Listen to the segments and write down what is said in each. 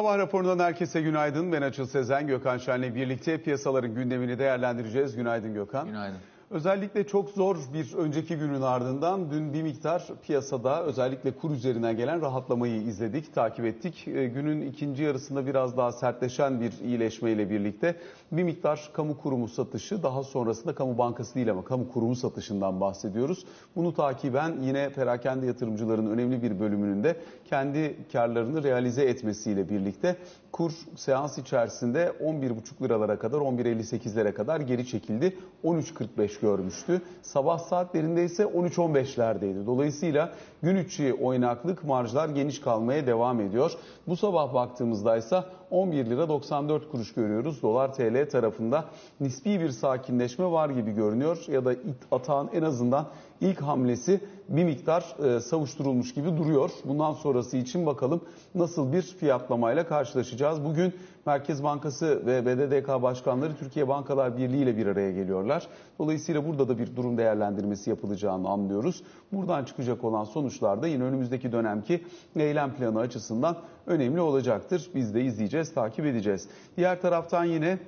Sabah raporundan herkese günaydın. Ben Açıl Sezen, Gökhan Şen'le birlikte piyasaların gündemini değerlendireceğiz. Günaydın Gökhan. Günaydın. Özellikle çok zor bir önceki günün ardından dün bir miktar piyasada özellikle kur üzerine gelen rahatlamayı izledik, takip ettik. E, Günün ikinci yarısında biraz daha sertleşen bir iyileşmeyle birlikte bir miktar kamu kurumu satışı, daha sonrasında kamu bankası değil ama kamu kurumu satışından bahsediyoruz. Bunu takiben yine perakende yatırımcıların önemli bir bölümünün de kendi karlarını realize etmesiyle birlikte kur seans içerisinde 11,5 liralara kadar 11.58'lere kadar geri çekildi. 13.45 görmüştü. Sabah saatlerinde ise 13.15'lerdeydi. Dolayısıyla gün içi oynaklık marjlar geniş kalmaya devam ediyor. Bu sabah baktığımızda ise 11 lira 94 kuruş görüyoruz. Dolar TL tarafında nispi bir sakinleşme var gibi görünüyor ya da atağın en azından ilk hamlesi bir miktar e, savuşturulmuş gibi duruyor. Bundan sonrası için bakalım nasıl bir fiyatlamayla karşılaşacağız. Bugün Merkez Bankası ve BDDK başkanları Türkiye Bankalar Birliği ile bir araya geliyorlar. Dolayısıyla burada da bir durum değerlendirmesi yapılacağını anlıyoruz. Buradan çıkacak olan sonuçlar da yine önümüzdeki dönemki eylem planı açısından önemli olacaktır. Biz de izleyeceğiz, takip edeceğiz. Diğer taraftan yine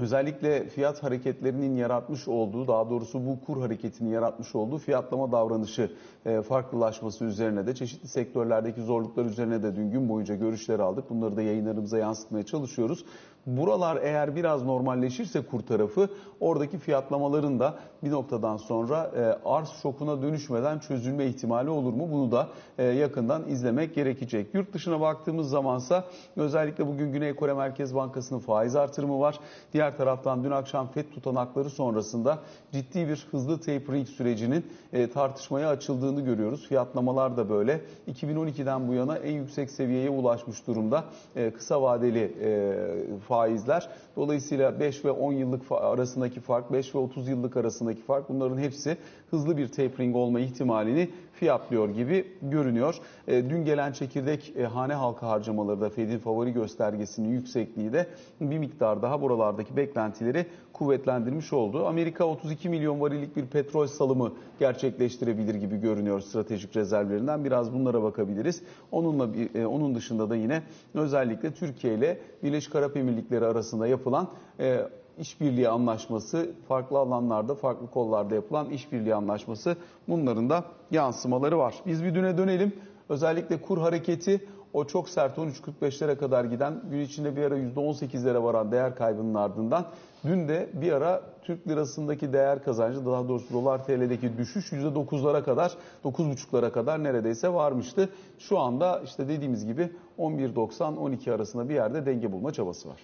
Özellikle fiyat hareketlerinin yaratmış olduğu, daha doğrusu bu kur hareketini yaratmış olduğu fiyatlama davranışı e, farklılaşması üzerine de çeşitli sektörlerdeki zorluklar üzerine de dün gün boyunca görüşler aldık. Bunları da yayınlarımıza yansıtmaya çalışıyoruz. Buralar eğer biraz normalleşirse kur tarafı oradaki fiyatlamaların da bir noktadan sonra e, arz şokuna dönüşmeden çözülme ihtimali olur mu? Bunu da e, yakından izlemek gerekecek. Yurt dışına baktığımız zamansa özellikle bugün Güney Kore Merkez Bankası'nın faiz artırımı var. Diğer taraftan dün akşam FED tutanakları sonrasında ciddi bir hızlı tapering sürecinin e, tartışmaya açıldığını görüyoruz. Fiyatlamalar da böyle. 2012'den bu yana en yüksek seviyeye ulaşmış durumda. E, kısa vadeli e, faizler. Dolayısıyla 5 ve 10 yıllık arasındaki fark, 5 ve 30 yıllık arasındaki fark bunların hepsi hızlı bir tapering olma ihtimalini fiyatlıyor gibi görünüyor. E, dün gelen çekirdek e, hane halka harcamaları da Fed'in favori göstergesinin yüksekliği de bir miktar daha buralardaki beklentileri kuvvetlendirmiş oldu. Amerika 32 milyon varillik bir petrol salımı gerçekleştirebilir gibi görünüyor stratejik rezervlerinden. Biraz bunlara bakabiliriz. Onunla e, onun dışında da yine özellikle Türkiye ile Birleşik Arap Emirlikleri arasında yapılan e, işbirliği anlaşması, farklı alanlarda, farklı kollarda yapılan işbirliği anlaşması bunların da yansımaları var. Biz bir düne dönelim. Özellikle kur hareketi o çok sert 13.45'lere kadar giden gün içinde bir ara %18'lere varan değer kaybının ardından dün de bir ara Türk lirasındaki değer kazancı daha doğrusu dolar TL'deki düşüş %9'lara kadar 9.5'lara kadar neredeyse varmıştı. Şu anda işte dediğimiz gibi 11.90-12 arasında bir yerde denge bulma çabası var.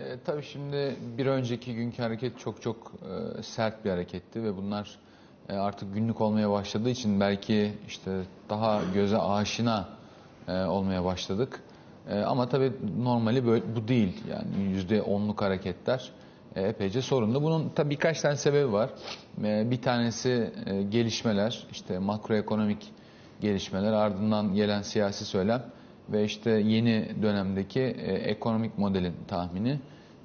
E, tabii şimdi bir önceki günkü hareket çok çok e, sert bir hareketti ve bunlar e, artık günlük olmaya başladığı için belki işte daha göze aşina e, olmaya başladık. E, ama tabii normali böyle bu değil yani yüzde onluk hareketler e, epeyce sorunlu. Bunun tabii birkaç tane sebebi var. E, bir tanesi e, gelişmeler işte makroekonomik gelişmeler ardından gelen siyasi söylem ve işte yeni dönemdeki e, ekonomik modelin tahmini.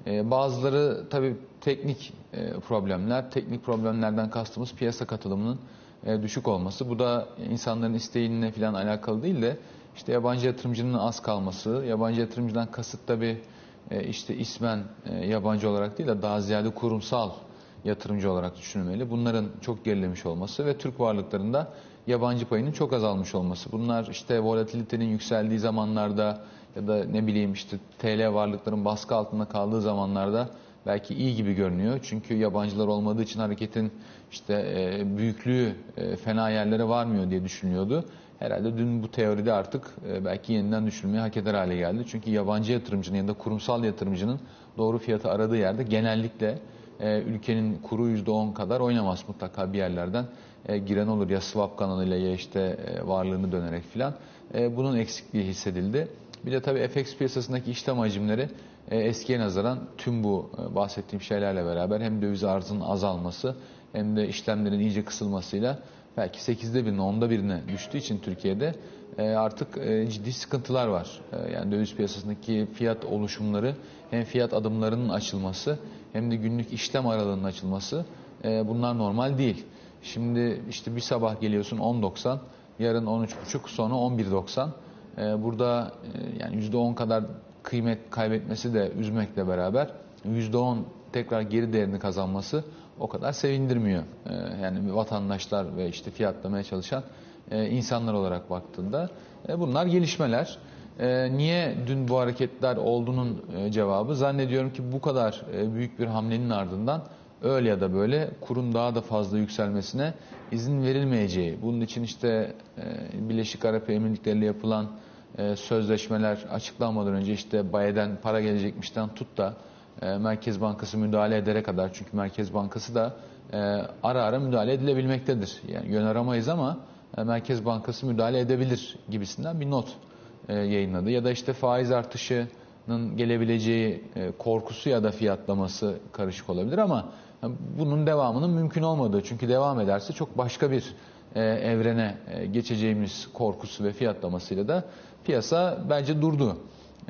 E, bazıları tabii teknik e, problemler, teknik problemlerden kastımız piyasa katılımının e, düşük olması. Bu da insanların isteğinle falan alakalı değil de işte yabancı yatırımcının az kalması, yabancı yatırımcıdan kasıt tabii e, işte ismen e, yabancı olarak değil de daha ziyade kurumsal yatırımcı olarak düşünülmeli. Bunların çok gerilemiş olması ve Türk varlıklarında yabancı payının çok azalmış olması. Bunlar işte volatilitenin yükseldiği zamanlarda ya da ne bileyim işte TL varlıkların baskı altında kaldığı zamanlarda belki iyi gibi görünüyor. Çünkü yabancılar olmadığı için hareketin işte e, büyüklüğü fena yerlere varmıyor diye düşünüyordu. Herhalde dün bu teoride artık e, belki yeniden düşünülmeye hak eder hale geldi. Çünkü yabancı yatırımcının ya da kurumsal yatırımcının doğru fiyatı aradığı yerde genellikle e, ülkenin kuru %10 kadar oynamaz mutlaka bir yerlerden e, giren olur ya swap kanalıyla ya işte varlığını dönerek filan. Bunun eksikliği hissedildi. Bir de tabii FX piyasasındaki işlem hacimleri eskiye nazaran tüm bu bahsettiğim şeylerle beraber hem döviz arzının azalması hem de işlemlerin iyice kısılmasıyla belki 8'de birine 10'da birine düştüğü için Türkiye'de e, artık e, ciddi sıkıntılar var. E, yani döviz piyasasındaki fiyat oluşumları hem fiyat adımlarının açılması hem de günlük işlem aralığının açılması bunlar normal değil. Şimdi işte bir sabah geliyorsun 10.90, yarın 13.5, sonra 11.90. Ee, burada yani %10 kadar kıymet kaybetmesi de üzmekle beraber %10 tekrar geri değerini kazanması o kadar sevindirmiyor. E, yani vatandaşlar ve işte fiyatlamaya çalışan e, insanlar olarak baktığında e, bunlar gelişmeler. E, niye dün bu hareketler olduğunun cevabı zannediyorum ki bu kadar büyük bir hamlenin ardından öyle ya da böyle kurun daha da fazla yükselmesine izin verilmeyeceği. Bunun için işte Birleşik Arap Emirlikleri'yle yapılan e, sözleşmeler açıklanmadan önce işte bayeden para gelecekmişten tut da e, Merkez Bankası müdahale edere kadar çünkü Merkez Bankası da e, ara ara müdahale edilebilmektedir. Yani yön aramayız ama e, Merkez Bankası müdahale edebilir gibisinden bir not yayınladı. Ya da işte faiz artışının gelebileceği korkusu ya da fiyatlaması karışık olabilir ama bunun devamının mümkün olmadığı. Çünkü devam ederse çok başka bir evrene geçeceğimiz korkusu ve fiyatlamasıyla da piyasa bence durdu.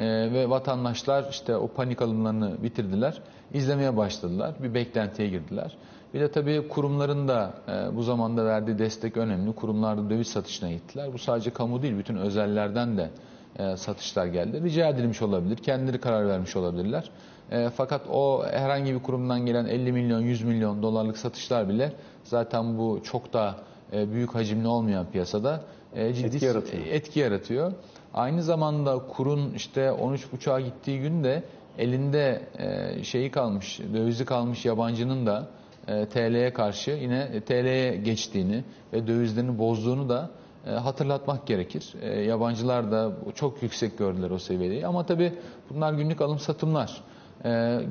E, ve vatandaşlar işte o panik alımlarını bitirdiler. izlemeye başladılar. Bir beklentiye girdiler. Bir de tabii kurumların da e, bu zamanda verdiği destek önemli. Kurumlar da döviz satışına gittiler. Bu sadece kamu değil, bütün özellerden de e, satışlar geldi. Rica edilmiş olabilir, kendileri karar vermiş olabilirler. E, fakat o herhangi bir kurumdan gelen 50 milyon, 100 milyon dolarlık satışlar bile zaten bu çok da e, büyük hacimli olmayan piyasada e, ciddi Etki yaratıyor. etki yaratıyor. Aynı zamanda kurun işte 13.5'a gittiği günde elinde e, şeyi kalmış, dövizi kalmış yabancının da e, TL'ye karşı yine TL'ye geçtiğini ve dövizlerini bozduğunu da e, hatırlatmak gerekir. Yabancılar da çok yüksek gördüler o seviyeyi ama tabii bunlar günlük alım satımlar.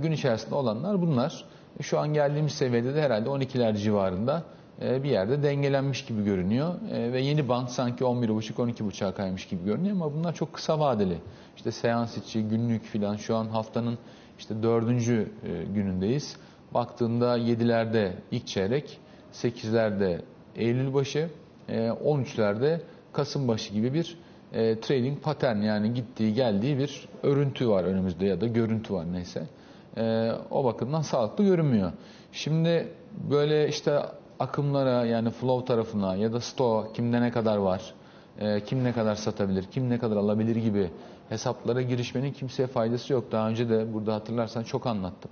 Gün içerisinde olanlar bunlar. Şu an geldiğimiz seviyede de herhalde 12'ler civarında bir yerde dengelenmiş gibi görünüyor. E, Ve yeni band sanki 11.5-12.5'a kaymış gibi görünüyor ama bunlar çok kısa vadeli. İşte seans içi, günlük filan şu an haftanın işte dördüncü e, günündeyiz. Baktığında 7'lerde ilk çeyrek, 8'lerde Eylül başı, e, 13'lerde Kasım başı gibi bir e, trading pattern yani gittiği geldiği bir örüntü var önümüzde ya da görüntü var neyse. E, o bakımdan sağlıklı görünmüyor. Şimdi böyle işte akımlara yani flow tarafına ya da stoğa kimde ne kadar var, e, kim ne kadar satabilir, kim ne kadar alabilir gibi hesaplara girişmenin kimseye faydası yok. Daha önce de burada hatırlarsan çok anlattım.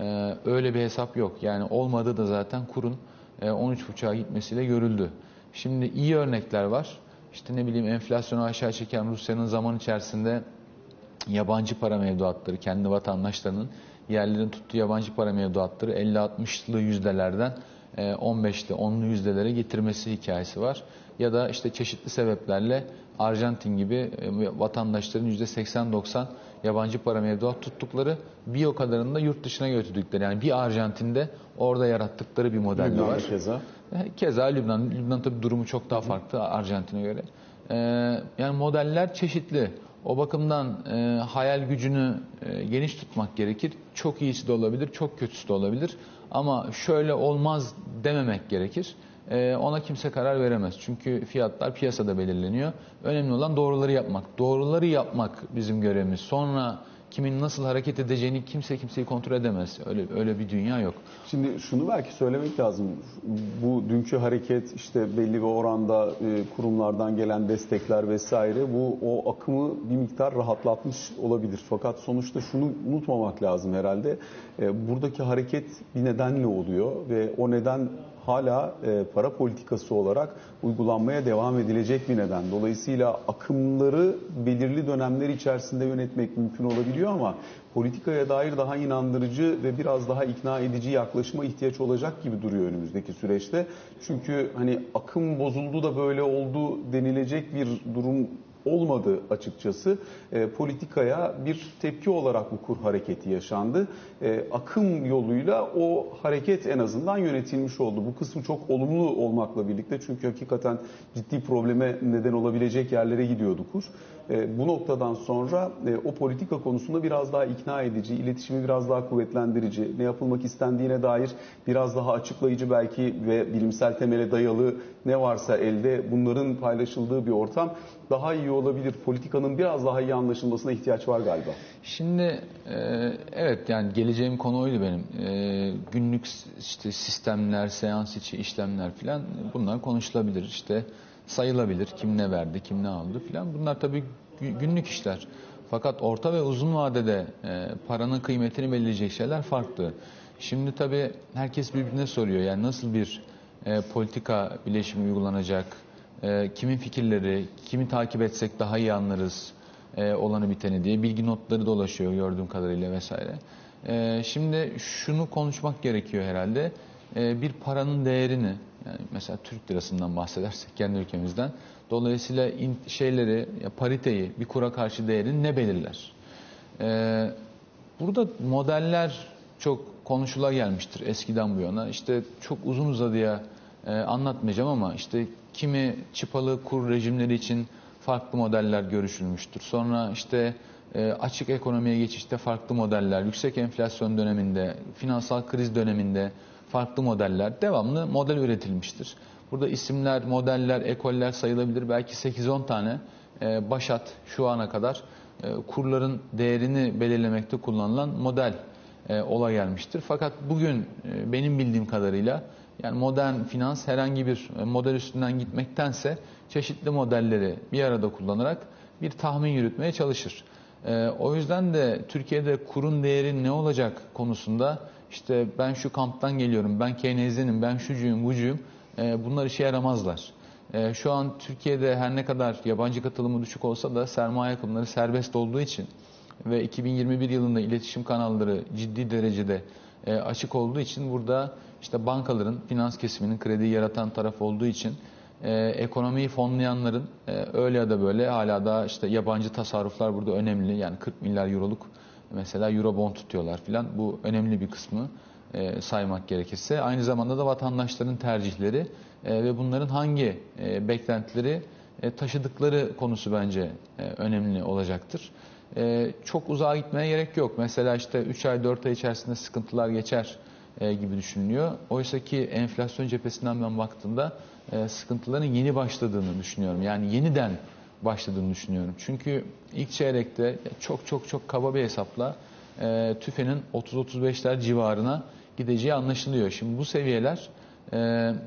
E, öyle bir hesap yok. Yani olmadı da zaten kurun e, 13.5'a gitmesiyle görüldü. Şimdi iyi örnekler var. İşte ne bileyim enflasyonu aşağı çeken Rusya'nın zaman içerisinde yabancı para mevduatları, kendi vatandaşlarının yerlerin tuttuğu yabancı para mevduatları 50-60'lı yüzdelerden e, 15'li 10'lu yüzdelere getirmesi hikayesi var. Ya da işte çeşitli sebeplerle Arjantin gibi e, vatandaşların %80-90 yabancı para mevduat tuttukları bir o kadarını da yurt dışına götürdükleri. Yani bir Arjantin'de orada yarattıkları bir model de Lübnan'da var. keza. Keza Lübnan. Lübnan tabii durumu çok daha farklı Arjantin'e göre. Ee, yani modeller çeşitli. O bakımdan e, hayal gücünü e, geniş tutmak gerekir. Çok iyisi de olabilir, çok kötüsü de olabilir. Ama şöyle olmaz dememek gerekir. E, ona kimse karar veremez. Çünkü fiyatlar piyasada belirleniyor. Önemli olan doğruları yapmak. Doğruları yapmak bizim görevimiz. Sonra kimin nasıl hareket edeceğini kimse kimseyi kontrol edemez. Öyle öyle bir dünya yok. Şimdi şunu belki söylemek lazım. Bu dünkü hareket işte belli bir oranda e, kurumlardan gelen destekler vesaire bu o akımı bir miktar rahatlatmış olabilir. Fakat sonuçta şunu unutmamak lazım herhalde. E, Buradaki hareket bir nedenle oluyor ve o neden hala e, para politikası olarak uygulanmaya devam edilecek bir neden. Dolayısıyla akımları belirli dönemler içerisinde yönetmek mümkün olabiliyor ama politikaya dair daha inandırıcı ve biraz daha ikna edici yaklaşıma ihtiyaç olacak gibi duruyor önümüzdeki süreçte. Çünkü hani akım bozuldu da böyle oldu denilecek bir durum olmadı açıkçası. E, politikaya bir tepki olarak bu kur hareketi yaşandı. E, akım yoluyla o hareket en azından yönetilmiş oldu. Bu kısmı çok olumlu olmakla birlikte çünkü hakikaten ciddi probleme neden olabilecek yerlere gidiyordu kur. E, bu noktadan sonra e, o politika konusunda biraz daha ikna edici, iletişimi biraz daha kuvvetlendirici, ne yapılmak istendiğine dair biraz daha açıklayıcı belki ve bilimsel temele dayalı ne varsa elde bunların paylaşıldığı bir ortam daha iyi olabilir. Politikanın biraz daha iyi anlaşılmasına ihtiyaç var galiba. Şimdi e, evet yani geleceğim konu oydu benim. Günlük işte sistemler, seans içi işlemler filan bunlar konuşulabilir. İşte sayılabilir. Kim ne verdi, kim ne aldı filan. Bunlar tabii günlük işler. Fakat orta ve uzun vadede e, paranın kıymetini belirleyecek şeyler farklı. Şimdi tabii herkes birbirine soruyor yani nasıl bir e, politika bileşimi uygulanacak, e, kimin fikirleri, kimi takip etsek daha iyi anlarız e, olanı biteni diye bilgi notları dolaşıyor gördüğüm kadarıyla vesaire. E, şimdi şunu konuşmak gerekiyor herhalde. E, bir paranın değerini, yani mesela Türk lirasından bahsedersek kendi ülkemizden, dolayısıyla in, şeyleri, ya pariteyi, bir kura karşı değerini ne belirler? E, burada modeller çok konuşula gelmiştir eskiden bu yana. İşte çok uzun uzadıya e, anlatmayacağım ama işte kimi çıpalı kur rejimleri için farklı modeller görüşülmüştür. Sonra işte e, açık ekonomiye geçişte farklı modeller, yüksek enflasyon döneminde, finansal kriz döneminde farklı modeller, devamlı model üretilmiştir. Burada isimler, modeller, ekoller sayılabilir. Belki 8-10 tane e, başat şu ana kadar e, kurların değerini belirlemekte kullanılan model e, ola gelmiştir. Fakat bugün benim bildiğim kadarıyla yani modern finans herhangi bir model üstünden gitmektense çeşitli modelleri bir arada kullanarak bir tahmin yürütmeye çalışır. O yüzden de Türkiye'de kurun değeri ne olacak konusunda işte ben şu kamptan geliyorum, ben Keynesyenim, ben şucuyum, bucuyum e, bunlar işe yaramazlar. E, şu an Türkiye'de her ne kadar yabancı katılımı düşük olsa da sermaye akımları serbest olduğu için ve 2021 yılında iletişim kanalları ciddi derecede e, açık olduğu için burada işte bankaların finans kesiminin krediyi yaratan taraf olduğu için e, ekonomiyi fonlayanların e, öyle ya da böyle hala da işte yabancı tasarruflar burada önemli. Yani 40 milyar euroluk mesela eurobond tutuyorlar filan. Bu önemli bir kısmı e, saymak gerekirse. Aynı zamanda da vatandaşların tercihleri e, ve bunların hangi e, beklentileri e, taşıdıkları konusu bence e, önemli olacaktır. E, çok uzağa gitmeye gerek yok. Mesela işte 3 ay 4 ay içerisinde sıkıntılar geçer e, gibi düşünülüyor. Oysa ki enflasyon cephesinden ben baktığımda e, sıkıntıların yeni başladığını düşünüyorum. Yani yeniden başladığını düşünüyorum. Çünkü ilk çeyrekte çok çok çok kaba bir hesapla e, tüfenin 30-35'ler civarına gideceği anlaşılıyor. Şimdi bu seviyeler e,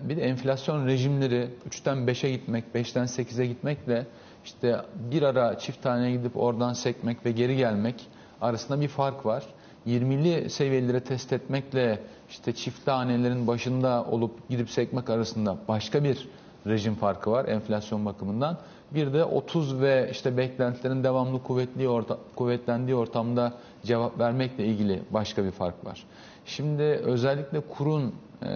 bir de enflasyon rejimleri 3'ten 5'e gitmek, 5'ten 8'e gitmekle işte bir ara çift taneye gidip oradan sekmek ve geri gelmek arasında bir fark var. 20'li seviyelere test etmekle işte çift tanelerin başında olup gidip sekmek arasında başka bir rejim farkı var enflasyon bakımından. Bir de 30 ve işte beklentilerin devamlı kuvvetli orta, kuvvetlendiği ortamda cevap vermekle ilgili başka bir fark var. Şimdi özellikle kurun e,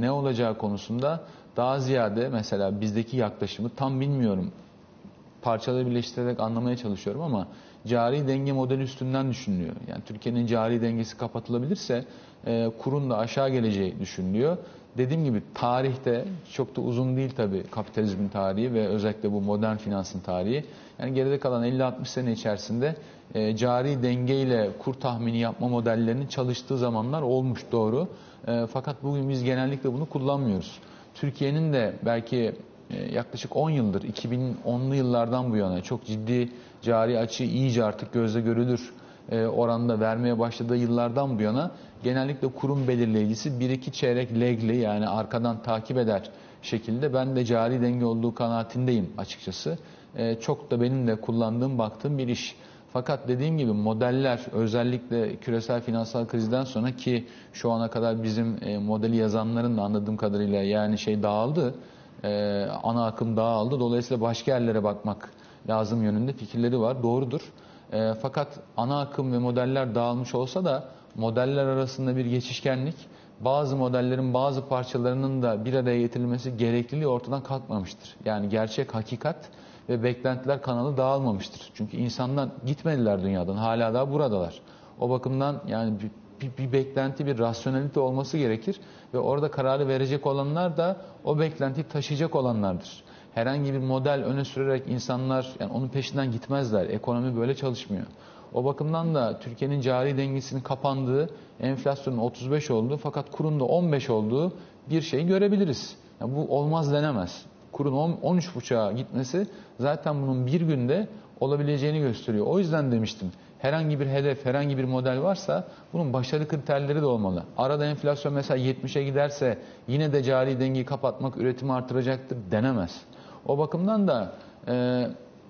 ne olacağı konusunda daha ziyade mesela bizdeki yaklaşımı tam bilmiyorum. Parçaları birleştirerek anlamaya çalışıyorum ama cari denge modeli üstünden düşünülüyor. Yani Türkiye'nin cari dengesi kapatılabilirse e, kurun da aşağı geleceği düşünülüyor. Dediğim gibi tarihte çok da uzun değil tabii kapitalizmin tarihi ve özellikle bu modern finansın tarihi. Yani geride kalan 50-60 sene içerisinde e, cari dengeyle kur tahmini yapma modellerinin çalıştığı zamanlar olmuş doğru. E, fakat bugün biz genellikle bunu kullanmıyoruz. Türkiye'nin de belki e, yaklaşık 10 yıldır 2010'lu yıllardan bu yana çok ciddi cari açı iyice artık gözle görülür oranda vermeye başladığı yıllardan bu yana genellikle kurum belirleyicisi 1-2 çeyrek legli yani arkadan takip eder şekilde ben de cari denge olduğu kanaatindeyim açıkçası. E, çok da benim de kullandığım baktığım bir iş. Fakat dediğim gibi modeller özellikle küresel finansal krizden sonra ki şu ana kadar bizim e, modeli yazanların da anladığım kadarıyla yani şey dağıldı. E, ana akım dağıldı. Dolayısıyla başka yerlere bakmak lazım yönünde fikirleri var. Doğrudur. E, fakat ana akım ve modeller dağılmış olsa da modeller arasında bir geçişkenlik, bazı modellerin bazı parçalarının da bir araya getirilmesi gerekliliği ortadan kalkmamıştır. Yani gerçek hakikat ve beklentiler kanalı dağılmamıştır. Çünkü insanlar gitmediler dünyadan, hala daha buradalar. O bakımdan yani bir, bir, bir beklenti, bir rasyonelite olması gerekir ve orada kararı verecek olanlar da o beklentiyi taşıyacak olanlardır herhangi bir model öne sürerek insanlar yani onun peşinden gitmezler. Ekonomi böyle çalışmıyor. O bakımdan da Türkiye'nin cari dengesinin kapandığı, enflasyonun 35 olduğu fakat kurun da 15 olduğu bir şey görebiliriz. Yani bu olmaz denemez. Kurun 13,5'a gitmesi zaten bunun bir günde olabileceğini gösteriyor. O yüzden demiştim herhangi bir hedef, herhangi bir model varsa bunun başarı kriterleri de olmalı. Arada enflasyon mesela 70'e giderse yine de cari dengeyi kapatmak üretimi artıracaktır denemez. O bakımdan da e,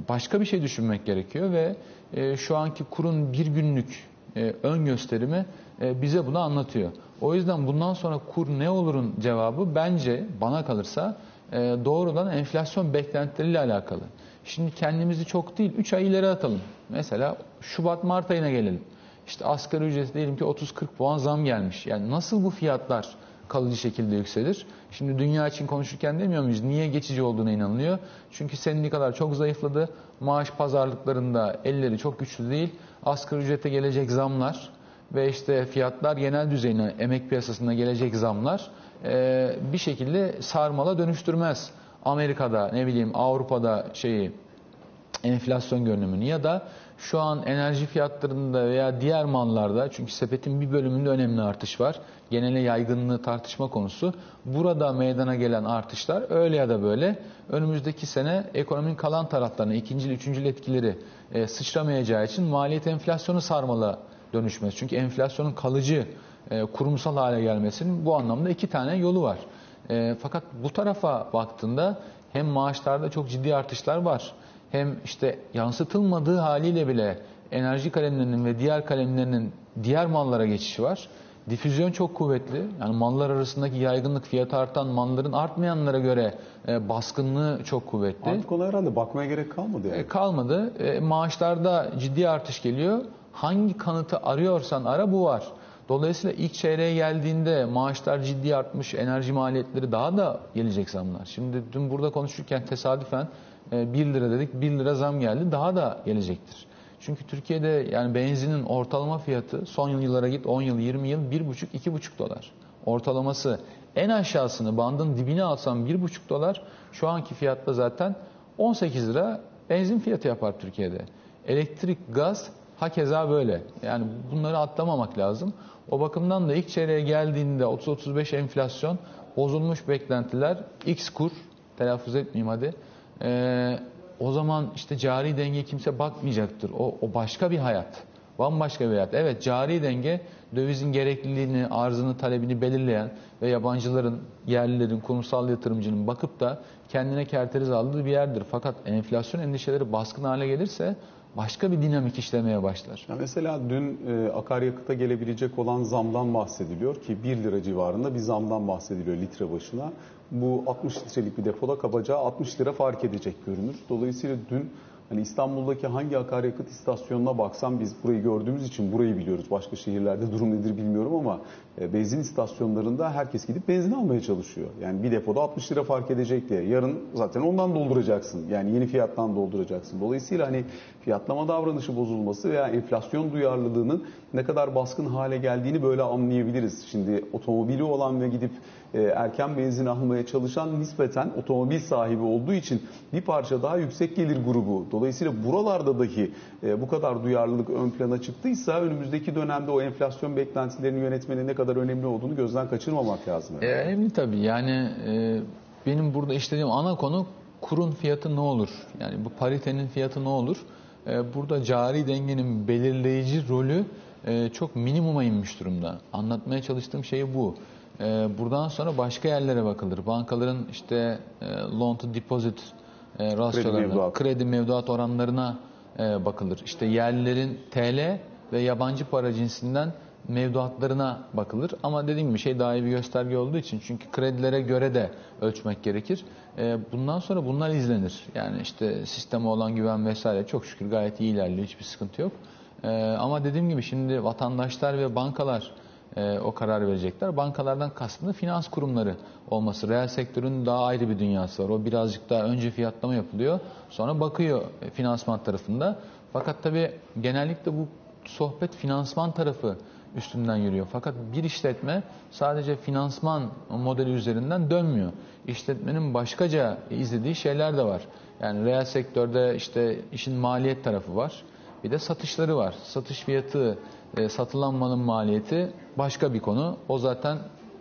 başka bir şey düşünmek gerekiyor ve e, şu anki kurun bir günlük e, ön gösterimi e, bize bunu anlatıyor. O yüzden bundan sonra kur ne olurun cevabı bence bana kalırsa e, doğrudan enflasyon beklentileriyle alakalı. Şimdi kendimizi çok değil 3 ay ileri atalım. Mesela Şubat-Mart ayına gelelim. İşte asgari ücret diyelim ki 30-40 puan zam gelmiş. Yani nasıl bu fiyatlar kalıcı şekilde yükselir? Şimdi dünya için konuşurken demiyor muyuz? Niye geçici olduğuna inanılıyor? Çünkü sendikalar çok zayıfladı. Maaş pazarlıklarında elleri çok güçlü değil. Asgari ücrete gelecek zamlar ve işte fiyatlar genel düzeyine, emek piyasasına gelecek zamlar e, bir şekilde sarmala dönüştürmez. Amerika'da ne bileyim Avrupa'da şeyi enflasyon görünümünü ya da şu an enerji fiyatlarında veya diğer mallarda çünkü sepetin bir bölümünde önemli artış var. Genele yaygınlığı tartışma konusu. Burada meydana gelen artışlar öyle ya da böyle önümüzdeki sene ekonominin kalan taraflarına ikinci, üçüncü etkileri e, sıçramayacağı için maliyet enflasyonu sarmalı dönüşmez. Çünkü enflasyonun kalıcı e, kurumsal hale gelmesinin bu anlamda iki tane yolu var. E, fakat bu tarafa baktığında hem maaşlarda çok ciddi artışlar var hem işte yansıtılmadığı haliyle bile enerji kalemlerinin ve diğer kalemlerinin diğer mallara geçişi var. Difüzyon çok kuvvetli. Yani mallar arasındaki yaygınlık fiyatı artan malların artmayanlara göre e, baskınlığı çok kuvvetli. Artık ona herhalde bakmaya gerek kalmadı yani. E, kalmadı. E, maaşlarda ciddi artış geliyor. Hangi kanıtı arıyorsan ara bu var. Dolayısıyla ilk çeyreğe geldiğinde maaşlar ciddi artmış, enerji maliyetleri daha da gelecek zamlar. Şimdi dün burada konuşurken tesadüfen 1 lira dedik, 1 lira zam geldi, daha da gelecektir. Çünkü Türkiye'de yani benzinin ortalama fiyatı son yıllara git 10 yıl, 20 yıl 1,5-2,5 dolar. Ortalaması en aşağısını bandın dibine alsam 1,5 dolar şu anki fiyatta zaten 18 lira benzin fiyatı yapar Türkiye'de. Elektrik, gaz hakeza böyle. Yani bunları atlamamak lazım. O bakımdan da ilk çeyreğe geldiğinde 30-35 enflasyon, bozulmuş beklentiler, X kur, telaffuz etmeyeyim hadi, ee, o zaman işte cari denge kimse bakmayacaktır. O, o başka bir hayat. Bambaşka bir hayat. Evet cari denge dövizin gerekliliğini, arzını, talebini belirleyen ve yabancıların, yerlilerin, kurumsal yatırımcının bakıp da kendine kerteriz aldığı bir yerdir. Fakat enflasyon endişeleri baskın hale gelirse başka bir dinamik işlemeye başlar. Ya mesela dün e, akaryakıta gelebilecek olan zamdan bahsediliyor ki 1 lira civarında bir zamdan bahsediliyor litre başına. Bu 60 litrelik bir depoda kabaca 60 lira fark edecek görünür. Dolayısıyla dün Hani İstanbul'daki hangi akaryakıt istasyonuna baksam biz burayı gördüğümüz için burayı biliyoruz. Başka şehirlerde durum nedir bilmiyorum ama benzin istasyonlarında herkes gidip benzin almaya çalışıyor. Yani bir depoda 60 lira fark edecek diye. Yarın zaten ondan dolduracaksın. Yani yeni fiyattan dolduracaksın. Dolayısıyla hani fiyatlama davranışı bozulması veya enflasyon duyarlılığının ne kadar baskın hale geldiğini böyle anlayabiliriz. Şimdi otomobili olan ve gidip e, erken benzin almaya çalışan nispeten otomobil sahibi olduğu için bir parça daha yüksek gelir grubu. Dolayısıyla buralarda dahi e, bu kadar duyarlılık ön plana çıktıysa önümüzdeki dönemde o enflasyon beklentilerini yönetmenin ne kadar önemli olduğunu gözden kaçırmamak lazım. E, önemli tabii. Yani e, benim burada işlediğim ana konu kurun fiyatı ne olur? Yani bu paritenin fiyatı ne olur? E, burada cari dengenin belirleyici rolü e, çok minimuma inmiş durumda. Anlatmaya çalıştığım şey bu. E, buradan sonra başka yerlere bakılır. Bankaların işte e, loan to deposit e, rasyolarına, kredi mevduat. kredi mevduat oranlarına e, bakılır. İşte yerlilerin TL ve yabancı para cinsinden mevduatlarına bakılır. Ama dediğim gibi şey daha iyi bir gösterge olduğu için çünkü kredilere göre de ölçmek gerekir. E, bundan sonra bunlar izlenir. Yani işte sisteme olan güven vesaire çok şükür gayet iyi ilerliyor. Hiçbir sıkıntı yok. E, ama dediğim gibi şimdi vatandaşlar ve bankalar e, o karar verecekler. Bankalardan kastım da finans kurumları olması. Reel sektörün daha ayrı bir dünyası var. O birazcık daha önce fiyatlama yapılıyor. Sonra bakıyor finansman tarafında. Fakat tabii genellikle bu sohbet finansman tarafı üstünden yürüyor. Fakat bir işletme sadece finansman modeli üzerinden dönmüyor. İşletmenin başkaca izlediği şeyler de var. Yani reel sektörde işte işin maliyet tarafı var. Bir de satışları var. Satış fiyatı, e, satılan malın maliyeti başka bir konu. O zaten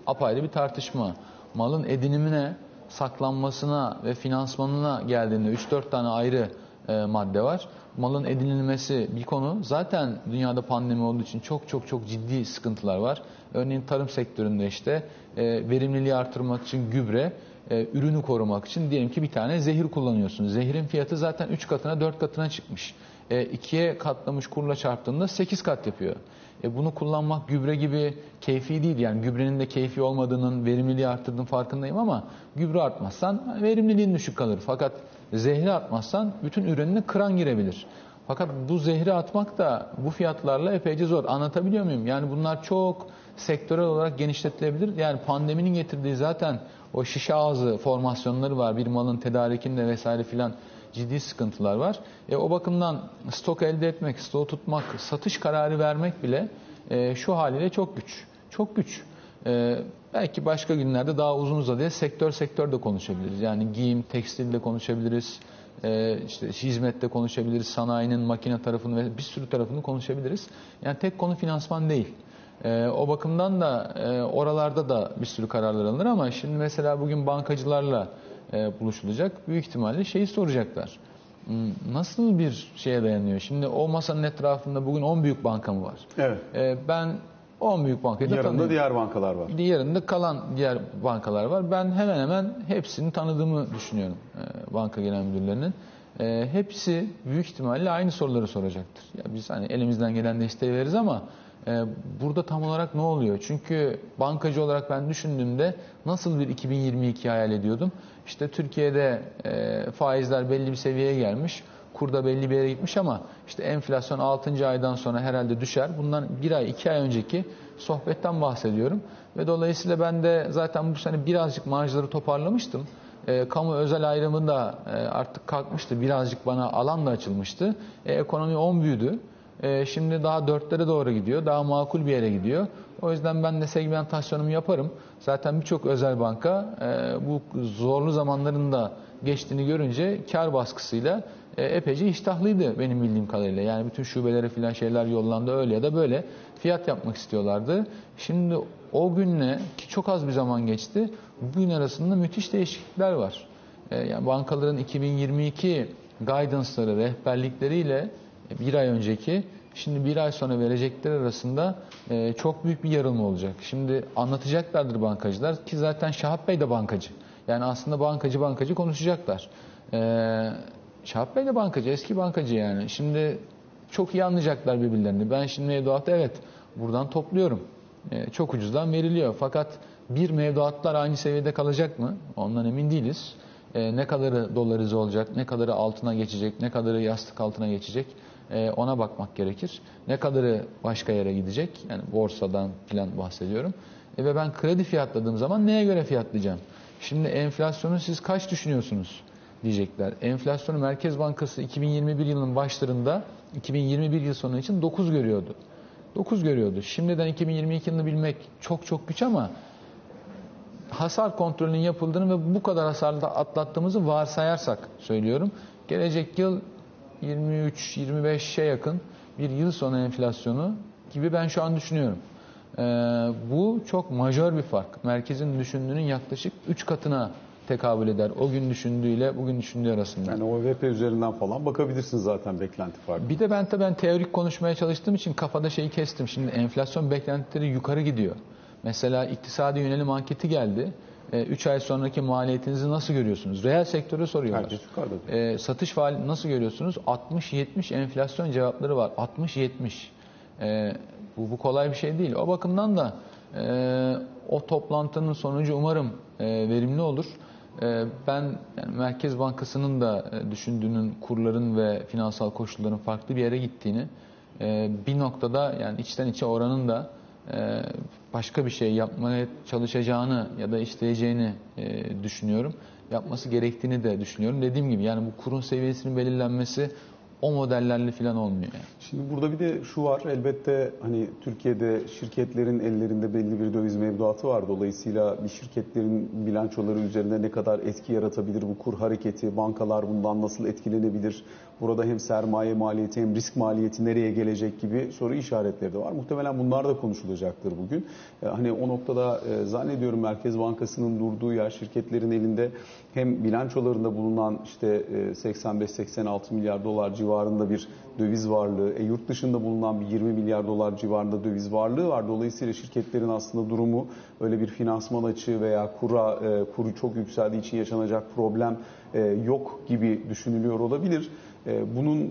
apayrı bir tartışma. Malın edinimine, saklanmasına ve finansmanına geldiğinde 3-4 tane ayrı e, madde var. Malın edinilmesi bir konu. Zaten dünyada pandemi olduğu için çok çok çok ciddi sıkıntılar var. Örneğin tarım sektöründe işte e, verimliliği artırmak için gübre e, ürünü korumak için diyelim ki bir tane zehir kullanıyorsunuz. Zehirin fiyatı zaten 3 katına 4 katına çıkmış. E, ikiye katlamış kurla çarptığında 8 kat yapıyor. Bunu kullanmak gübre gibi keyfi değil. Yani gübrenin de keyfi olmadığının, verimliliği arttırdığının farkındayım ama gübre artmazsan verimliliğin düşük kalır. Fakat zehri atmazsan bütün ürününe kıran girebilir. Fakat bu zehri atmak da bu fiyatlarla epeyce zor. Anlatabiliyor muyum? Yani bunlar çok sektörel olarak genişletilebilir. Yani pandeminin getirdiği zaten o şişe ağzı formasyonları var. Bir malın tedarikinde vesaire filan ciddi sıkıntılar var. E, o bakımdan stok elde etmek, stok tutmak, satış kararı vermek bile e, şu haliyle çok güç. Çok güç. E, belki başka günlerde daha uzun uzadıya sektör sektör de konuşabiliriz. Yani giyim, tekstilde konuşabiliriz. E, işte hizmette konuşabiliriz. Sanayinin makine tarafını ve bir sürü tarafını konuşabiliriz. Yani tek konu finansman değil. E, o bakımdan da e, oralarda da bir sürü kararlar alınır ama şimdi mesela bugün bankacılarla e, buluşulacak. Büyük ihtimalle şeyi soracaklar. Hmm, Nasıl bir şeye dayanıyor? Şimdi o masanın etrafında bugün 10 büyük banka mı var? Evet. E, ben 10 büyük bankayı da Yanında tanıyorum. diğer bankalar var. Diğerinde kalan diğer bankalar var. Ben hemen hemen hepsini tanıdığımı düşünüyorum e, banka genel müdürlerinin. E, hepsi büyük ihtimalle aynı soruları soracaktır. Ya biz hani elimizden gelen desteği veririz ama e, burada tam olarak ne oluyor? Çünkü bankacı olarak ben düşündüğümde nasıl bir 2022 hayal ediyordum? İşte Türkiye'de e, faizler belli bir seviyeye gelmiş. Kurda belli bir yere gitmiş ama işte enflasyon 6. aydan sonra herhalde düşer. Bundan bir ay, iki ay önceki sohbetten bahsediyorum. Ve dolayısıyla ben de zaten bu sene birazcık marjları toparlamıştım. E, kamu özel ayrımı da e, artık kalkmıştı. Birazcık bana alan da açılmıştı. E, ekonomi 10 büyüdü. E, şimdi daha dörtlere doğru gidiyor. Daha makul bir yere gidiyor. O yüzden ben de segmentasyonumu yaparım. Zaten birçok özel banka e, bu zorlu zamanların da geçtiğini görünce kar baskısıyla e, epeyce iştahlıydı benim bildiğim kadarıyla. Yani bütün şubelere filan şeyler yollandı öyle ya da böyle fiyat yapmak istiyorlardı. Şimdi o günle ki çok az bir zaman geçti. Bugün arasında müthiş değişiklikler var. E, yani bankaların 2022 guidance'ları, rehberlikleriyle bir ay önceki şimdi bir ay sonra verecekleri arasında e, çok büyük bir yarılma olacak. Şimdi anlatacaklardır bankacılar ki zaten Şahap Bey de bankacı. Yani aslında bankacı bankacı konuşacaklar. E, Şahap Bey de bankacı, eski bankacı yani. Şimdi çok iyi anlayacaklar birbirlerini. Ben şimdi mevduatı evet buradan topluyorum. E, çok ucuzdan veriliyor. Fakat bir mevduatlar aynı seviyede kalacak mı? Ondan emin değiliz. E, ne kadarı dolarize olacak, ne kadarı altına geçecek, ne kadarı yastık altına geçecek e, ona bakmak gerekir. Ne kadarı başka yere gidecek, yani borsadan falan bahsediyorum. E, ve ben kredi fiyatladığım zaman neye göre fiyatlayacağım? Şimdi enflasyonu siz kaç düşünüyorsunuz diyecekler. Enflasyonu Merkez Bankası 2021 yılının başlarında 2021 yıl sonu için 9 görüyordu. 9 görüyordu. Şimdiden 2022 yılını bilmek çok çok güç ama hasar kontrolünün yapıldığını ve bu kadar hasarda atlattığımızı varsayarsak söylüyorum. Gelecek yıl 23-25'e yakın bir yıl sonu enflasyonu gibi ben şu an düşünüyorum. Ee, bu çok majör bir fark. Merkezin düşündüğünün yaklaşık 3 katına tekabül eder. O gün düşündüğüyle bugün düşündüğü arasında. Yani OVP üzerinden falan bakabilirsiniz zaten beklenti farkı. Bir de ben tabii ben teorik konuşmaya çalıştığım için kafada şeyi kestim. Şimdi enflasyon beklentileri yukarı gidiyor. Mesela iktisadi yönelim anketi geldi. 3 ay sonraki maliyetinizi nasıl görüyorsunuz? Reel sektörü soruyorlar. E, satış faali nasıl görüyorsunuz? 60-70 enflasyon cevapları var. 60-70. E, bu, bu kolay bir şey değil. O bakımdan da e, o toplantının sonucu umarım e, verimli olur. E, ben yani Merkez Bankası'nın da e, düşündüğünün kurların ve finansal koşulların farklı bir yere gittiğini e, bir noktada yani içten içe oranın da e, başka bir şey yapmaya çalışacağını ya da isteyeceğini düşünüyorum. Yapması gerektiğini de düşünüyorum. Dediğim gibi yani bu kurun seviyesinin belirlenmesi o modellerle falan olmuyor. Yani. Şimdi burada bir de şu var. Elbette hani Türkiye'de şirketlerin ellerinde belli bir döviz mevduatı var. Dolayısıyla bir şirketlerin bilançoları üzerinde ne kadar etki yaratabilir bu kur hareketi, bankalar bundan nasıl etkilenebilir? Burada hem sermaye maliyeti hem risk maliyeti nereye gelecek gibi soru işaretleri de var. Muhtemelen bunlar da konuşulacaktır bugün. Hani o noktada zannediyorum Merkez Bankası'nın durduğu yer şirketlerin elinde hem bilançolarında bulunan işte 85-86 milyar dolar civarı civarında bir döviz varlığı, e, yurt dışında bulunan bir 20 milyar dolar civarında döviz varlığı var. Dolayısıyla şirketlerin aslında durumu öyle bir finansman açığı veya kura e, kuru çok yükseldiği için yaşanacak problem e, yok gibi düşünülüyor olabilir. E, bunun e,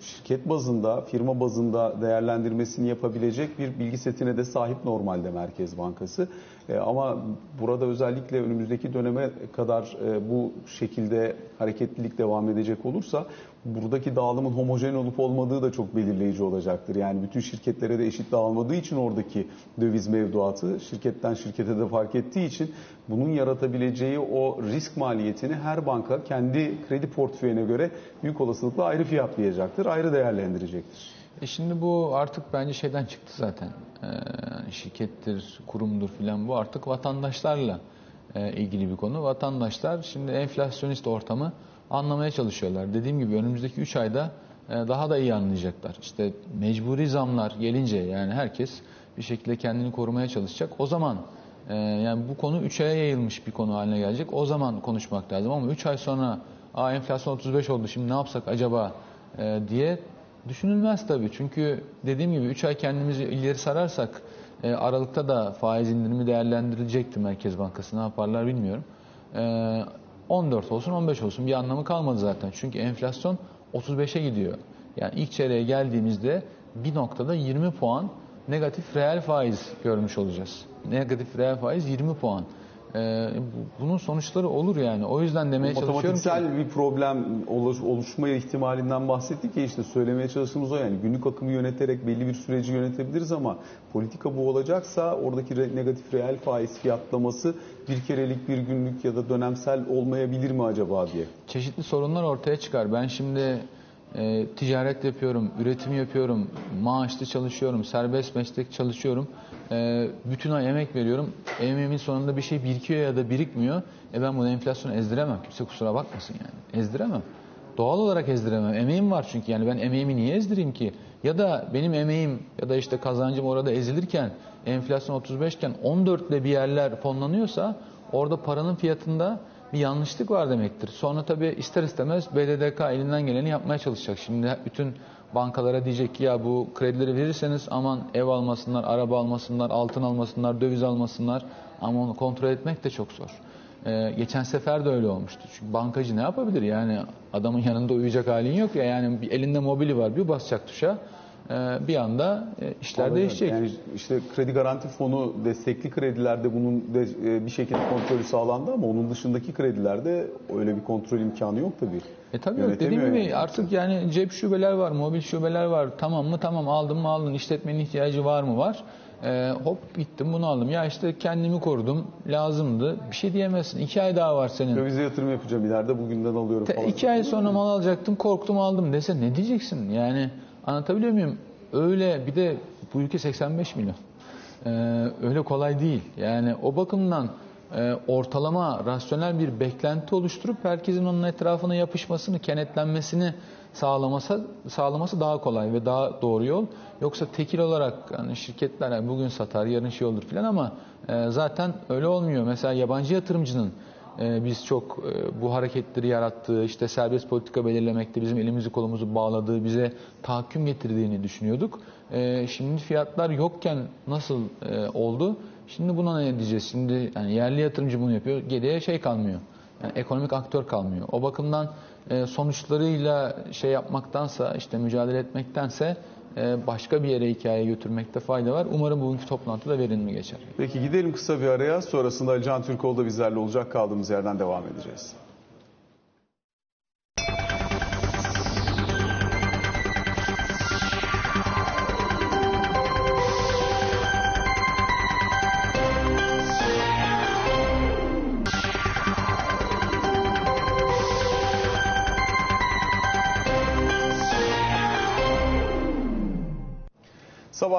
şirket bazında, firma bazında değerlendirmesini yapabilecek bir bilgi setine de sahip normalde Merkez Bankası. E, ama burada özellikle önümüzdeki döneme kadar bu şekilde hareketlilik devam edecek olursa buradaki dağılımın homojen olup olmadığı da çok belirleyici olacaktır. Yani bütün şirketlere de eşit dağılmadığı için oradaki döviz mevduatı şirketten şirkete de fark ettiği için bunun yaratabileceği o risk maliyetini her banka kendi kredi portföyüne göre büyük olasılıkla ayrı fiyatlayacaktır, ayrı değerlendirecektir. E şimdi bu artık bence şeyden çıktı zaten. Ee, şirkettir, kurumdur filan bu artık vatandaşlarla e, ilgili bir konu. Vatandaşlar şimdi enflasyonist ortamı anlamaya çalışıyorlar. Dediğim gibi önümüzdeki 3 ayda e, daha da iyi anlayacaklar. İşte mecburi zamlar gelince yani herkes bir şekilde kendini korumaya çalışacak. O zaman e, yani bu konu 3 aya yayılmış bir konu haline gelecek. O zaman konuşmak lazım ama 3 ay sonra Aa, enflasyon 35 oldu şimdi ne yapsak acaba e, diye düşünülmez tabii. Çünkü dediğim gibi 3 ay kendimizi ileri sararsak Aralıkta da faiz indirimi değerlendirilecekti Merkez Bankası. Ne yaparlar bilmiyorum. 14 olsun 15 olsun bir anlamı kalmadı zaten. Çünkü enflasyon 35'e gidiyor. Yani ilk çeyreğe geldiğimizde bir noktada 20 puan negatif reel faiz görmüş olacağız. Negatif reel faiz 20 puan. Ee, bunun sonuçları olur yani. O yüzden demeye çalışıyorum ki... Matematiksel bir problem oluşma ihtimalinden bahsettik ya işte söylemeye çalıştığımız o yani. Günlük akımı yöneterek belli bir süreci yönetebiliriz ama politika bu olacaksa oradaki negatif reel faiz fiyatlaması bir kerelik bir günlük ya da dönemsel olmayabilir mi acaba diye. Çeşitli sorunlar ortaya çıkar. Ben şimdi e, ticaret yapıyorum, üretim yapıyorum, maaşlı çalışıyorum, serbest meslek çalışıyorum. E, bütün ay emek veriyorum. Emeğimin sonunda bir şey birikiyor ya da birikmiyor. E ben bunu enflasyonu ezdiremem. Kimse kusura bakmasın yani. Ezdiremem. Doğal olarak ezdiremem. Emeğim var çünkü yani ben emeğimi niye ezdireyim ki? Ya da benim emeğim ya da işte kazancım orada ezilirken enflasyon 35 iken 14 ile bir yerler fonlanıyorsa orada paranın fiyatında bir yanlışlık var demektir. Sonra tabii ister istemez BDDK elinden geleni yapmaya çalışacak. Şimdi bütün bankalara diyecek ki ya bu kredileri verirseniz aman ev almasınlar, araba almasınlar, altın almasınlar, döviz almasınlar ama onu kontrol etmek de çok zor. Ee, geçen sefer de öyle olmuştu. Çünkü bankacı ne yapabilir? Yani adamın yanında uyuyacak halin yok ya. Yani elinde mobili var bir basacak tuşa bir anda e, işler Anladım. değişecek. Yani işte kredi garanti fonu destekli kredilerde bunun de e, bir şekilde kontrolü sağlandı ama onun dışındaki kredilerde öyle bir kontrol imkanı yok tabii. E tabii yok. Dediğim gibi yani. artık yani cep şubeler var, mobil şubeler var. Tamam mı? Tamam aldım mı aldın. İşletmenin ihtiyacı var mı? Var. E, hop gittim bunu aldım. Ya işte kendimi korudum. Lazımdı. Bir şey diyemezsin. İki ay daha var senin. Dövize yatırım yapacağım ileride. Bugünden alıyorum falan. İki ay sonra mal alacaktım. Korktum aldım dese ne diyeceksin? Yani Anlatabiliyor muyum? Öyle bir de bu ülke 85 milyon. Ee, öyle kolay değil. Yani o bakımdan e, ortalama rasyonel bir beklenti oluşturup herkesin onun etrafına yapışmasını, kenetlenmesini sağlaması sağlaması daha kolay ve daha doğru yol. Yoksa tekil olarak yani şirketler yani bugün satar, yarın şey olur filan ama e, zaten öyle olmuyor. Mesela yabancı yatırımcının biz çok e, bu hareketleri yarattığı, işte serbest politika belirlemekte bizim elimizi kolumuzu bağladığı, bize tahakküm getirdiğini düşünüyorduk. Ee, şimdi fiyatlar yokken nasıl e, oldu? Şimdi buna ne diyeceğiz? Şimdi yani yerli yatırımcı bunu yapıyor, geriye şey kalmıyor. Yani ekonomik aktör kalmıyor. O bakımdan e, sonuçlarıyla şey yapmaktansa, işte mücadele etmektense başka bir yere hikaye götürmekte fayda var. Umarım bugünkü toplantıda verimli geçer. Peki gidelim kısa bir araya. Sonrasında Can Türkoğlu da bizlerle olacak. Kaldığımız yerden devam edeceğiz.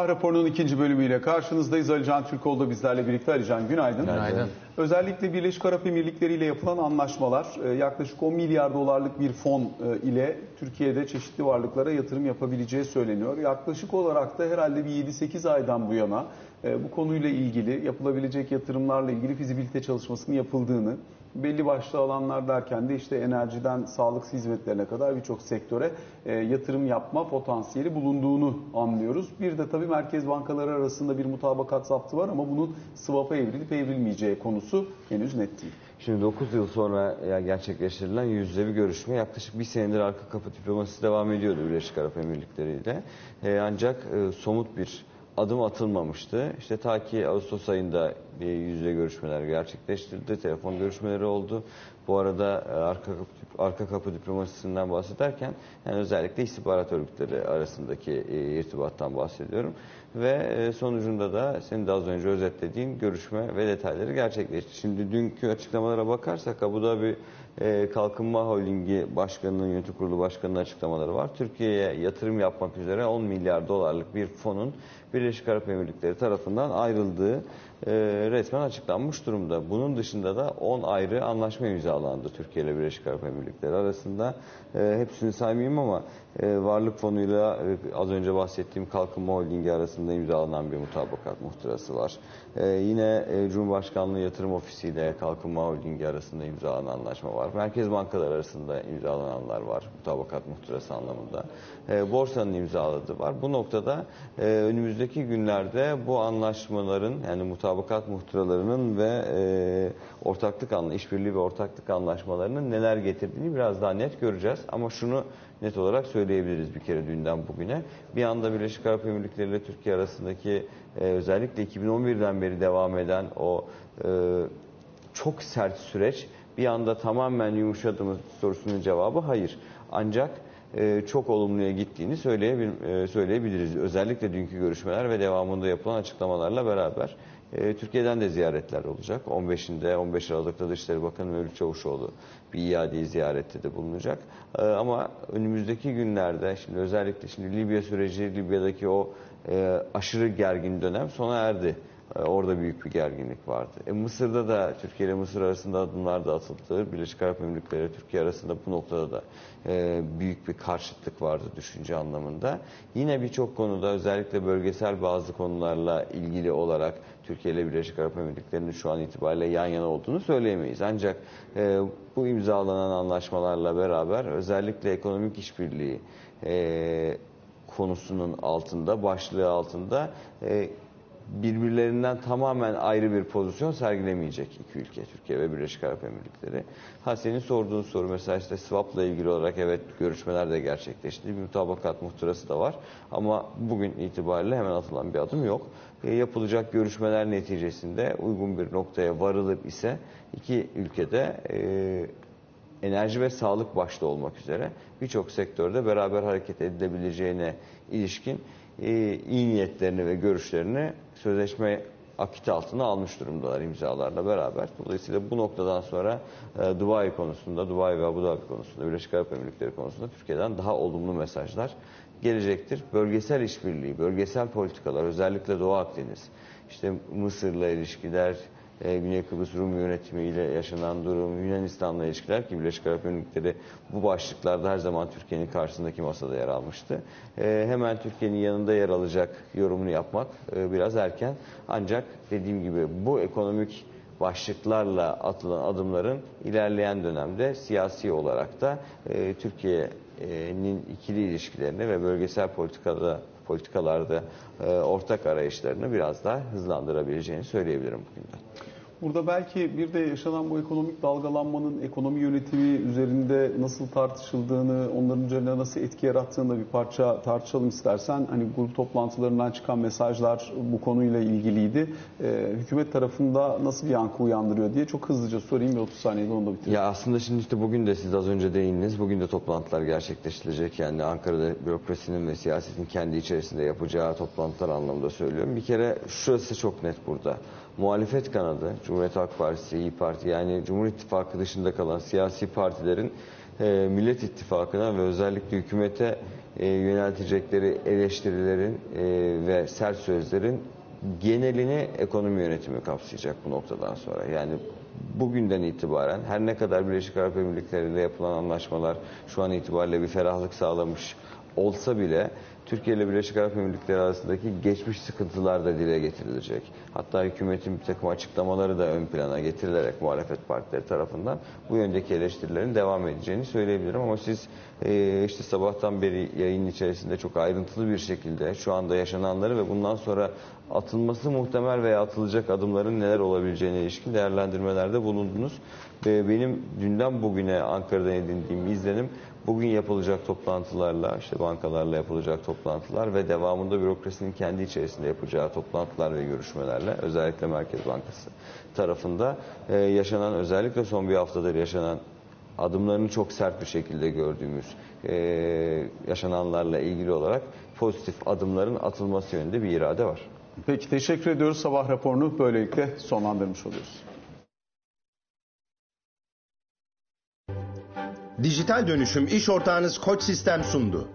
Sabah raporunun ikinci bölümüyle karşınızdayız. Ali Can Türkoğlu da bizlerle birlikte. Ali Can günaydın. Günaydın. Özellikle Birleşik Arap Emirlikleri ile yapılan anlaşmalar e, yaklaşık 10 milyar dolarlık bir fon e, ile Türkiye'de çeşitli varlıklara yatırım yapabileceği söyleniyor. Yaklaşık olarak da herhalde bir 7-8 aydan bu yana bu konuyla ilgili yapılabilecek yatırımlarla ilgili fizibilite çalışmasının yapıldığını, belli başlı alanlar derken de işte enerjiden sağlık hizmetlerine kadar birçok sektöre e, yatırım yapma potansiyeli bulunduğunu anlıyoruz. Bir de tabii merkez bankaları arasında bir mutabakat zaptı var ama bunun swap'a evrilip evrilmeyeceği konusu henüz net değil. Şimdi 9 yıl sonra gerçekleştirilen yüz yüze bir görüşme yaklaşık bir senedir arka kapı diplomasisi devam ediyordu Birleşik Arap Emirlikleri ile. E, ancak e, somut bir adım atılmamıştı. İşte ta ki Ağustos ayında bir yüzde görüşmeler gerçekleştirildi. Telefon görüşmeleri oldu. Bu arada e, arka kapı, arka kapı diplomasisinden bahsederken yani özellikle istihbarat örgütleri arasındaki e, irtibattan bahsediyorum. Ve e, sonucunda da senin de az önce özetlediğin görüşme ve detayları gerçekleşti. Şimdi dünkü açıklamalara bakarsak Abu Dhabi Kalkınma Holdingi Başkanı'nın, yönetim kurulu başkanının açıklamaları var. Türkiye'ye yatırım yapmak üzere 10 milyar dolarlık bir fonun Birleşik Arap Emirlikleri tarafından ayrıldığı e, resmen açıklanmış durumda. Bunun dışında da 10 ayrı anlaşma imzalandı Türkiye ile Birleşik Arap Emirlikleri arasında. E, hepsini saymayayım ama e, Varlık Fonu'yla e, az önce bahsettiğim Kalkınma Holdingi arasında imzalanan bir mutabakat muhtırası var. E, yine e, Cumhurbaşkanlığı Yatırım Ofisi ile Kalkınma Holdingi arasında imzalanan anlaşma var. Merkez bankalar arasında imzalananlar var mutabakat muhtırası anlamında. E, borsanın imzaladığı var. Bu noktada e, önümüzdeki günlerde bu anlaşmaların yani mutabakat muhtıralarının ve e, ortaklık anla işbirliği ve ortaklık anlaşmalarının neler getirdiğini biraz daha net göreceğiz. Ama şunu net olarak söyleyebiliriz bir kere dünden bugüne. Bir anda Birleşik Arap Emirlikleri ile Türkiye arasındaki e, özellikle 2011'den beri devam eden o e, çok sert süreç bir anda tamamen yumuşadı mı sorusunun cevabı hayır. Ancak e, çok olumluya gittiğini e, söyleyebiliriz. Özellikle dünkü görüşmeler ve devamında yapılan açıklamalarla beraber. E, Türkiye'den de ziyaretler olacak. 15'inde 15 Aralık'ta Dışişleri Bakanı Mevlüt Çavuşoğlu bir iadeyi ziyarette de bulunacak. Ama önümüzdeki günlerde şimdi özellikle şimdi Libya süreci, Libya'daki o aşırı gergin dönem sona erdi. Ee, orada büyük bir gerginlik vardı. E, Mısır'da da Türkiye ile Mısır arasında adımlar da atıldı. Birleşik Arap Emirlikleri ile Türkiye arasında bu noktada da e, büyük bir karşıtlık vardı düşünce anlamında. Yine birçok konuda özellikle bölgesel bazı konularla ilgili olarak Türkiye ile Birleşik Arap Emirlikleri'nin şu an itibariyle yan yana olduğunu söyleyemeyiz. Ancak e, bu imzalanan anlaşmalarla beraber özellikle ekonomik işbirliği e, konusunun altında, başlığı altında e, birbirlerinden tamamen ayrı bir pozisyon sergilemeyecek iki ülke, Türkiye ve Birleşik Arap Emirlikleri. Ha senin sorduğun soru mesela işte swap'la ilgili olarak evet görüşmeler de gerçekleşti. Bir mutabakat muhtırası da var. Ama bugün itibariyle hemen atılan bir adım yok. E, yapılacak görüşmeler neticesinde uygun bir noktaya varılır ise iki ülkede e, enerji ve sağlık başta olmak üzere birçok sektörde beraber hareket edilebileceğine ilişkin e, iyi niyetlerini ve görüşlerini sözleşme akit altına almış durumdalar imzalarla beraber. Dolayısıyla bu noktadan sonra e, Dubai konusunda, Dubai ve Abu Dhabi konusunda, Birleşik Arap Emirlikleri konusunda Türkiye'den daha olumlu mesajlar gelecektir. Bölgesel işbirliği, bölgesel politikalar, özellikle Doğu Akdeniz, işte Mısır'la ilişkiler, e, Güney Kıbrıs Rum yönetimiyle yaşanan durum, Yunanistan'la ilişkiler ki Birleşik Arap Emirlikleri bu başlıklarda her zaman Türkiye'nin karşısındaki masada yer almıştı. E, hemen Türkiye'nin yanında yer alacak yorumunu yapmak e, biraz erken. Ancak dediğim gibi bu ekonomik başlıklarla atılan adımların ilerleyen dönemde siyasi olarak da e, Türkiye'nin ikili ilişkilerini ve bölgesel politikada politikalarda e, ortak arayışlarını biraz daha hızlandırabileceğini söyleyebilirim bugün de. Burada belki bir de yaşanan bu ekonomik dalgalanmanın ekonomi yönetimi üzerinde nasıl tartışıldığını, onların üzerinde nasıl etki yarattığını da bir parça tartışalım istersen. Hani grup toplantılarından çıkan mesajlar bu konuyla ilgiliydi. Ee, hükümet tarafında nasıl bir yankı uyandırıyor diye çok hızlıca sorayım ve 30 saniyede onu da bitireyim. Ya aslında şimdi işte bugün de siz az önce değindiniz. Bugün de toplantılar gerçekleştirilecek. Yani Ankara'da bürokrasinin ve siyasetin kendi içerisinde yapacağı toplantılar anlamında söylüyorum. Bir kere şurası çok net burada muhalefet kanadı, Cumhuriyet Halk Partisi, İyi Parti yani Cumhur İttifakı dışında kalan siyasi partilerin e, Millet İttifakı'na ve özellikle hükümete e, yöneltecekleri eleştirilerin e, ve sert sözlerin genelini ekonomi yönetimi kapsayacak bu noktadan sonra. Yani bugünden itibaren her ne kadar Birleşik Arap Emirlikleri ile yapılan anlaşmalar şu an itibariyle bir ferahlık sağlamış olsa bile Türkiye ile Birleşik Arap Emirlikleri arasındaki geçmiş sıkıntılar da dile getirilecek. Hatta hükümetin bir takım açıklamaları da ön plana getirilerek muhalefet partileri tarafından bu yöndeki eleştirilerin devam edeceğini söyleyebilirim. Ama siz e, işte sabahtan beri yayın içerisinde çok ayrıntılı bir şekilde şu anda yaşananları ve bundan sonra atılması muhtemel veya atılacak adımların neler olabileceğine ilişkin değerlendirmelerde bulundunuz. Ve benim dünden bugüne Ankara'dan edindiğim izlenim bugün yapılacak toplantılarla, işte bankalarla yapılacak toplantılar ve devamında bürokrasinin kendi içerisinde yapacağı toplantılar ve görüşmelerle özellikle Merkez Bankası tarafında e, yaşanan özellikle son bir haftadır yaşanan adımlarını çok sert bir şekilde gördüğümüz e, yaşananlarla ilgili olarak pozitif adımların atılması yönünde bir irade var. Peki teşekkür ediyoruz. Sabah raporunu böylelikle sonlandırmış oluyoruz. Dijital dönüşüm iş ortağınız Koç Sistem sundu.